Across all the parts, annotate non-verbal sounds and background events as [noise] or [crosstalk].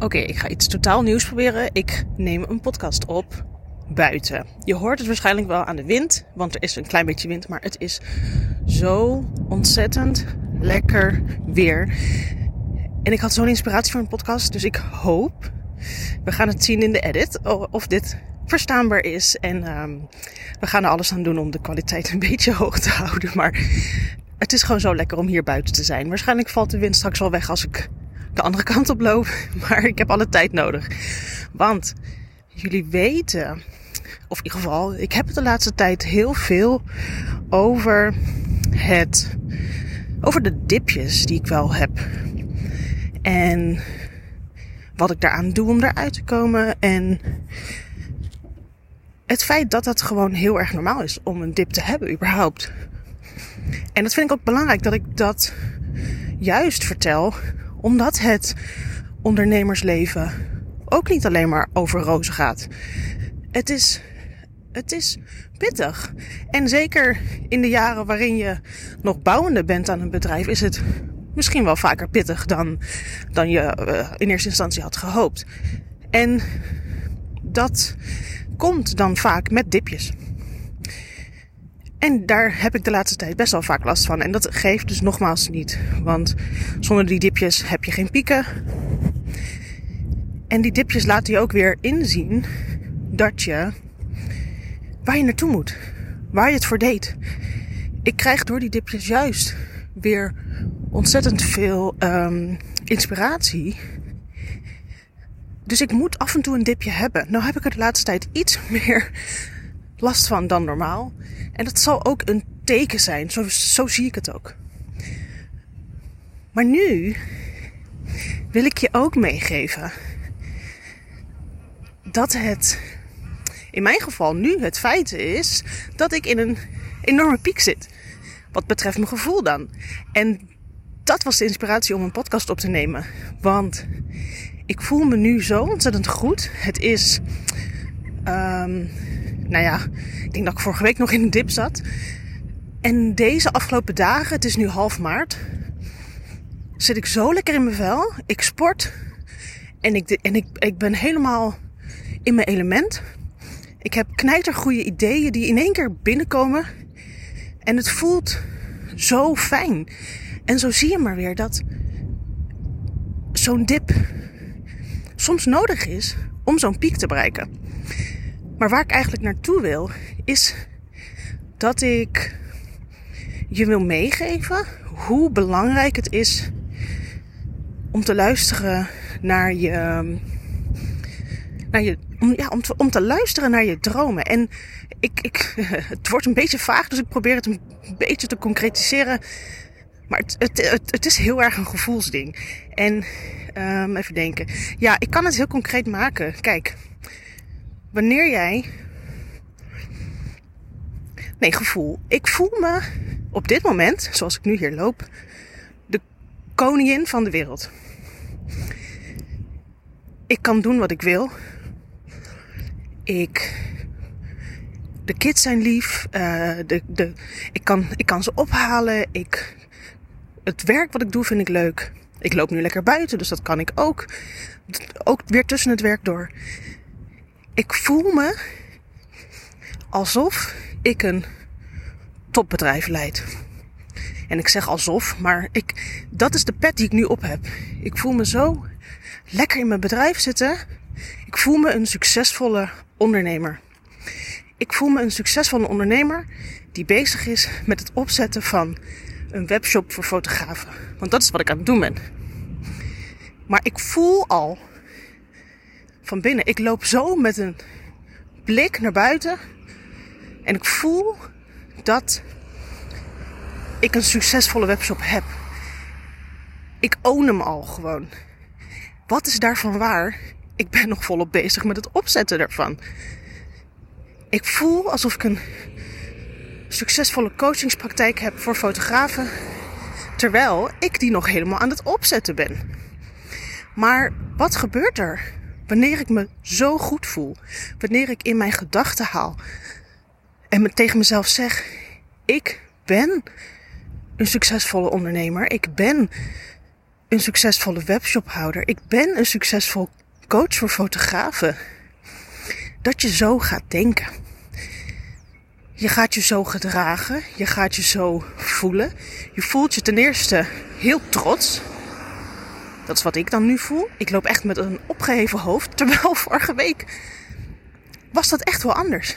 Oké, ik ga iets totaal nieuws proberen. Ik neem een podcast op buiten. Je hoort het waarschijnlijk wel aan de wind, want er is een klein beetje wind, maar het is zo ontzettend lekker weer. En ik had zo'n inspiratie voor een podcast, dus ik hoop, we gaan het zien in de edit, of dit verstaanbaar is. En um, we gaan er alles aan doen om de kwaliteit een [laughs] beetje hoog te houden. Maar het is gewoon zo lekker om hier buiten te zijn. Waarschijnlijk valt de wind straks wel weg als ik de andere [laughs] kant op loop. Maar ik heb alle tijd nodig. Want jullie weten, of in ieder geval, ik heb het de laatste tijd heel veel over het. Over de dipjes die ik wel heb. En wat ik daaraan doe om eruit te komen. En het feit dat het gewoon heel erg normaal is om een dip te hebben, überhaupt. En dat vind ik ook belangrijk dat ik dat juist vertel, omdat het ondernemersleven ook niet alleen maar over rozen gaat. Het is, het is pittig. En zeker in de jaren waarin je nog bouwende bent aan een bedrijf, is het misschien wel vaker pittig dan, dan je uh, in eerste instantie had gehoopt. En dat komt dan vaak met dipjes. En daar heb ik de laatste tijd best wel vaak last van. En dat geeft dus nogmaals niet. Want zonder die dipjes heb je geen pieken. En die dipjes laten je ook weer inzien dat je waar je naartoe moet. Waar je het voor deed. Ik krijg door die dipjes juist weer ontzettend veel um, inspiratie. Dus ik moet af en toe een dipje hebben. Nou heb ik er de laatste tijd iets [laughs] meer last van dan normaal. En dat zal ook een teken zijn. Zo, zo zie ik het ook. Maar nu wil ik je ook meegeven dat het in mijn geval nu het feit is dat ik in een enorme piek zit. Wat betreft mijn gevoel dan. En dat was de inspiratie om een podcast op te nemen. Want ik voel me nu zo ontzettend goed. Het is, um, nou ja, ik denk dat ik vorige week nog in een dip zat. En deze afgelopen dagen, het is nu half maart, zit ik zo lekker in mijn vel. Ik sport en ik, en ik, ik ben helemaal in mijn element. Ik heb knijtergoede ideeën die in één keer binnenkomen. En het voelt zo fijn. En zo zie je maar weer dat zo'n dip soms nodig is om zo'n piek te bereiken. Maar waar ik eigenlijk naartoe wil, is dat ik je wil meegeven hoe belangrijk het is om te luisteren naar je. Naar je om, ja, om, te, om te luisteren naar je dromen. En ik, ik, [laughs] het wordt een beetje vaag, dus ik probeer het een beetje te concretiseren. Maar het, het, het, is heel erg een gevoelsding. En um, even denken. Ja, ik kan het heel concreet maken. Kijk, wanneer jij. Nee, gevoel. Ik voel me op dit moment, zoals ik nu hier loop, de koningin van de wereld. Ik kan doen wat ik wil. Ik. De kids zijn lief. Uh, de, de, ik, kan, ik kan ze ophalen. Ik, het werk wat ik doe vind ik leuk. Ik loop nu lekker buiten, dus dat kan ik ook. Ook weer tussen het werk door. Ik voel me alsof ik een topbedrijf leid. En ik zeg alsof, maar ik, dat is de pet die ik nu op heb. Ik voel me zo lekker in mijn bedrijf zitten. Ik voel me een succesvolle ondernemer. Ik voel me een succesvolle ondernemer die bezig is met het opzetten van een webshop voor fotografen. Want dat is wat ik aan het doen ben. Maar ik voel al van binnen. Ik loop zo met een blik naar buiten. En ik voel dat ik een succesvolle webshop heb. Ik own hem al gewoon. Wat is daarvan waar? Ik ben nog volop bezig met het opzetten daarvan. Ik voel alsof ik een succesvolle coachingspraktijk heb voor fotografen. Terwijl ik die nog helemaal aan het opzetten ben. Maar wat gebeurt er wanneer ik me zo goed voel? Wanneer ik in mijn gedachten haal en tegen mezelf zeg: Ik ben een succesvolle ondernemer. Ik ben een succesvolle webshophouder. Ik ben een succesvol coach voor fotografen. Dat je zo gaat denken. Je gaat je zo gedragen. Je gaat je zo voelen. Je voelt je ten eerste heel trots. Dat is wat ik dan nu voel. Ik loop echt met een opgeheven hoofd. Terwijl [laughs] vorige week was dat echt wel anders.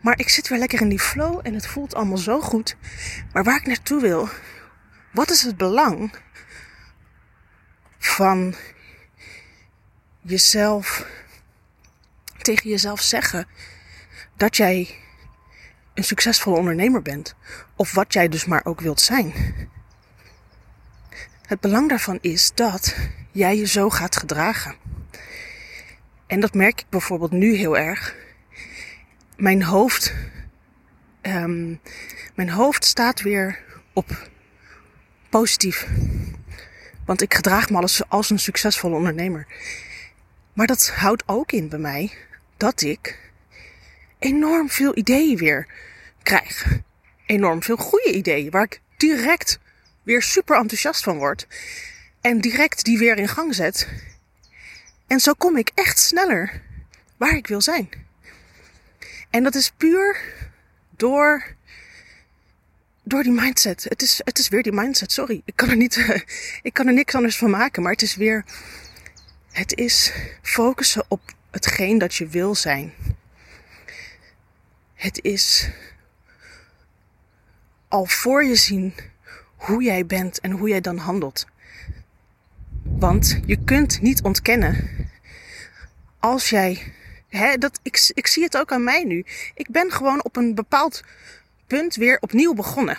Maar ik zit weer lekker in die flow en het voelt allemaal zo goed. Maar waar ik naartoe wil, wat is het belang van jezelf tegen jezelf zeggen dat jij een succesvolle ondernemer bent. Of wat jij dus maar ook wilt zijn. Het belang daarvan is dat jij je zo gaat gedragen. En dat merk ik bijvoorbeeld nu heel erg. Mijn hoofd, um, mijn hoofd staat weer op positief. Want ik gedraag me als, als een succesvolle ondernemer. Maar dat houdt ook in bij mij dat ik enorm veel ideeën weer krijg. Enorm veel goede ideeën waar ik direct weer super enthousiast van word. En direct die weer in gang zet. En zo kom ik echt sneller waar ik wil zijn. En dat is puur door, door die mindset. Het is, het is weer die mindset. Sorry, ik kan er niet, [laughs] ik kan er niks anders van maken. Maar het is weer, het is focussen op hetgeen dat je wil zijn. Het is al voor je zien hoe jij bent en hoe jij dan handelt. Want je kunt niet ontkennen als jij. Hè, dat, ik, ik zie het ook aan mij nu. Ik ben gewoon op een bepaald punt weer opnieuw begonnen.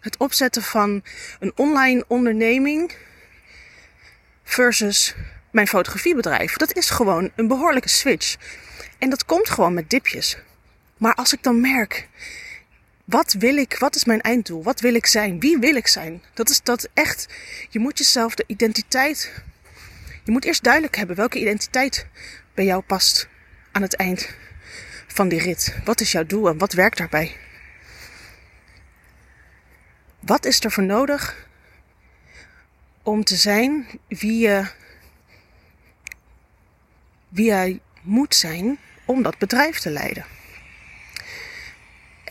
Het opzetten van een online onderneming versus mijn fotografiebedrijf. Dat is gewoon een behoorlijke switch. En dat komt gewoon met dipjes. Maar als ik dan merk, wat wil ik, wat is mijn einddoel? Wat wil ik zijn? Wie wil ik zijn? Dat is dat echt, je moet jezelf de identiteit, je moet eerst duidelijk hebben welke identiteit bij jou past aan het eind van die rit. Wat is jouw doel en wat werkt daarbij? Wat is er voor nodig om te zijn wie je wie jij moet zijn om dat bedrijf te leiden.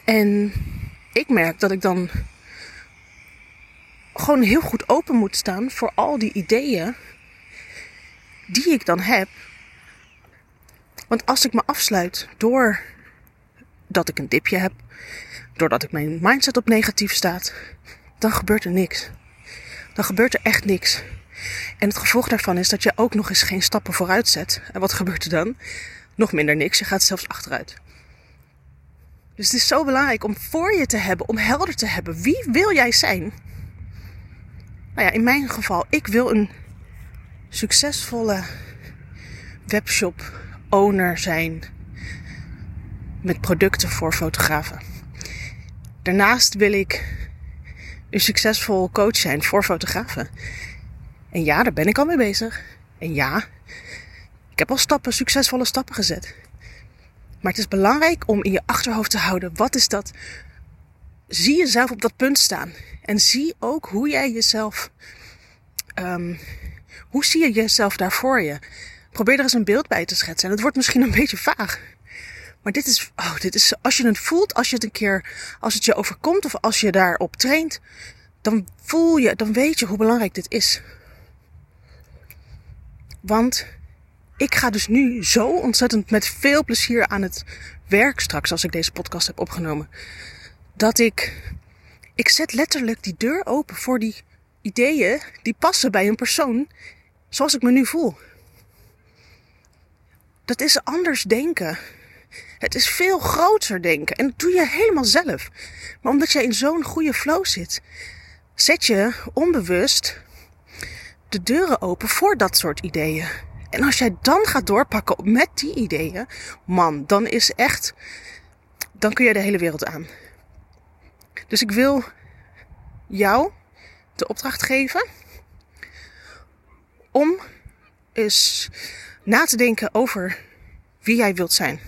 En ik merk dat ik dan gewoon heel goed open moet staan voor al die ideeën die ik dan heb. Want als ik me afsluit door dat ik een dipje heb, doordat ik mijn mindset op negatief staat, dan gebeurt er niks. Dan gebeurt er echt niks. En het gevolg daarvan is dat je ook nog eens geen stappen vooruit zet. En wat gebeurt er dan? Nog minder niks. Je gaat zelfs achteruit. Dus het is zo belangrijk om voor je te hebben, om helder te hebben. Wie wil jij zijn? Nou ja, in mijn geval, ik wil een succesvolle webshop owner zijn met producten voor fotografen. Daarnaast wil ik een succesvol coach zijn voor fotografen. En ja, daar ben ik al mee bezig. En ja, ik heb al stappen, succesvolle stappen gezet. Maar het is belangrijk om in je achterhoofd te houden, wat is dat? Zie jezelf op dat punt staan. En zie ook hoe jij jezelf, um, hoe zie je jezelf daar voor je? Probeer er eens een beeld bij te schetsen. En het wordt misschien een beetje vaag. Maar dit is, oh, dit is, als je het voelt, als je het een keer, als het je overkomt of als je daarop traint, dan voel je, dan weet je hoe belangrijk dit is. Want ik ga dus nu zo ontzettend met veel plezier aan het werk straks als ik deze podcast heb opgenomen. Dat ik, ik zet letterlijk die deur open voor die ideeën die passen bij een persoon zoals ik me nu voel. Dat is anders denken. Het is veel groter denken. En dat doe je helemaal zelf. Maar omdat jij in zo'n goede flow zit, zet je onbewust de deuren open voor dat soort ideeën. En als jij dan gaat doorpakken met die ideeën, man, dan is echt, dan kun je de hele wereld aan. Dus ik wil jou de opdracht geven om eens na te denken over wie jij wilt zijn.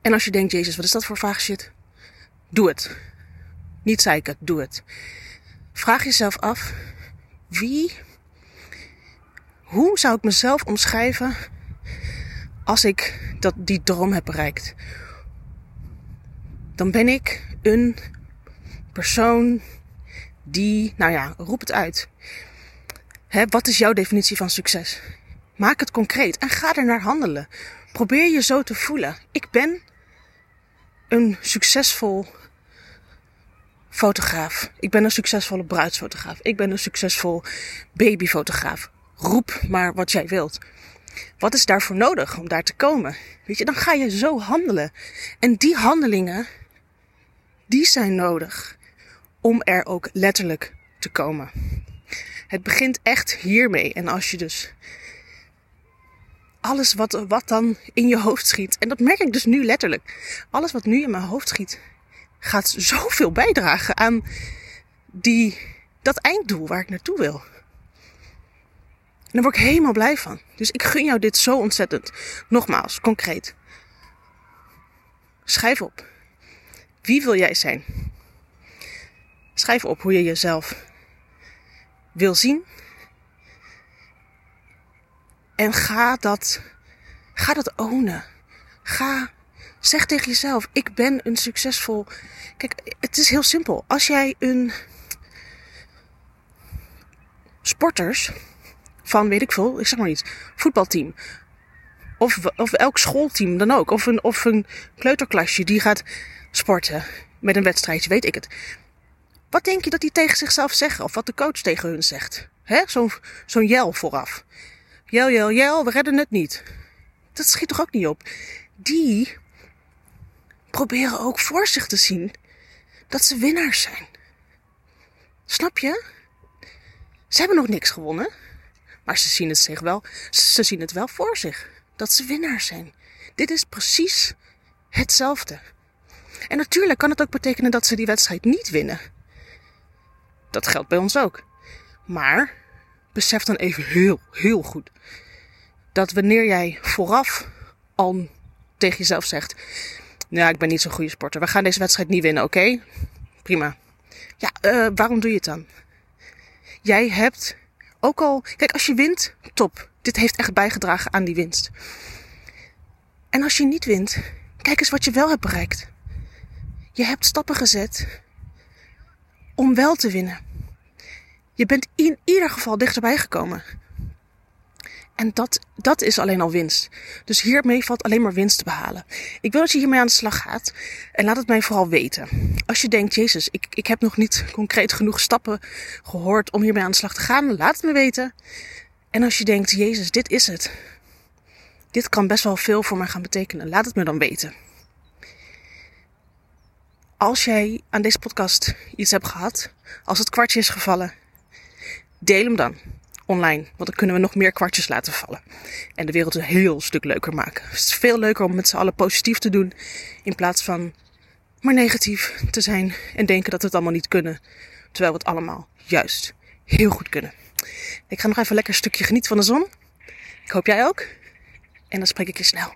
En als je denkt, Jezus, wat is dat voor vaag shit? Doe het. Niet zeiken, doe het. Vraag jezelf af, wie, hoe zou ik mezelf omschrijven als ik dat, die droom heb bereikt? Dan ben ik een persoon die, nou ja, roep het uit. Wat is jouw definitie van succes? Maak het concreet en ga er naar handelen. Probeer je zo te voelen. Ik ben een succesvol fotograaf. Ik ben een succesvolle bruidsfotograaf. Ik ben een succesvol babyfotograaf. Roep maar wat jij wilt. Wat is daarvoor nodig om daar te komen? Weet je, dan ga je zo handelen. En die handelingen, die zijn nodig om er ook letterlijk te komen. Het begint echt hiermee. En als je dus alles wat, wat dan in je hoofd schiet, en dat merk ik dus nu letterlijk, alles wat nu in mijn hoofd schiet, gaat zoveel bijdragen aan die, dat einddoel waar ik naartoe wil. Daar word ik helemaal blij van. Dus ik gun jou dit zo ontzettend. Nogmaals, concreet. Schrijf op. Wie wil jij zijn? Schrijf op hoe je jezelf wil zien. En ga dat, ga dat ownen. Ga, zeg tegen jezelf, ik ben een succesvol. Kijk, het is heel simpel. Als jij een sporters van, weet ik veel, ik zeg maar iets, voetbalteam. Of, of elk schoolteam dan ook. Of een, of een kleuterklasje die gaat sporten met een wedstrijdje, weet ik het. Wat denk je dat die tegen zichzelf zeggen? Of wat de coach tegen hun zegt? Zo'n zo'n jel vooraf. Jel, jel, jel, we redden het niet. Dat schiet toch ook niet op? Die proberen ook voor zich te zien dat ze winnaars zijn. Snap je? Ze hebben nog niks gewonnen. Maar ze zien het zich wel, ze zien het wel voor zich. Dat ze winnaars zijn. Dit is precies hetzelfde. En natuurlijk kan het ook betekenen dat ze die wedstrijd niet winnen. Dat geldt bij ons ook. Maar besef dan even heel, heel goed dat wanneer jij vooraf al tegen jezelf zegt: Nou, ik ben niet zo'n goede sporter, we gaan deze wedstrijd niet winnen, oké? Prima. Ja, uh, waarom doe je het dan? Jij hebt ook al, kijk, als je wint, top. Dit heeft echt bijgedragen aan die winst. En als je niet wint, kijk eens wat je wel hebt bereikt. Je hebt stappen gezet om wel te winnen. Je bent in ieder geval dichterbij gekomen. En dat, dat is alleen al winst. Dus hiermee valt alleen maar winst te behalen. Ik wil dat je hiermee aan de slag gaat. En laat het mij vooral weten. Als je denkt, Jezus, ik, ik heb nog niet concreet genoeg stappen gehoord om hiermee aan de slag te gaan. Laat het me weten. En als je denkt, Jezus, dit is het. Dit kan best wel veel voor mij gaan betekenen. Laat het me dan weten. Als jij aan deze podcast iets hebt gehad, als het kwartje is gevallen, deel hem dan online. Want dan kunnen we nog meer kwartjes laten vallen. En de wereld een heel stuk leuker maken. Het is veel leuker om met z'n allen positief te doen. In plaats van maar negatief te zijn en denken dat we het allemaal niet kunnen. Terwijl we het allemaal juist heel goed kunnen. Ik ga nog even lekker een stukje genieten van de zon. Ik hoop jij ook. En dan spreek ik je snel.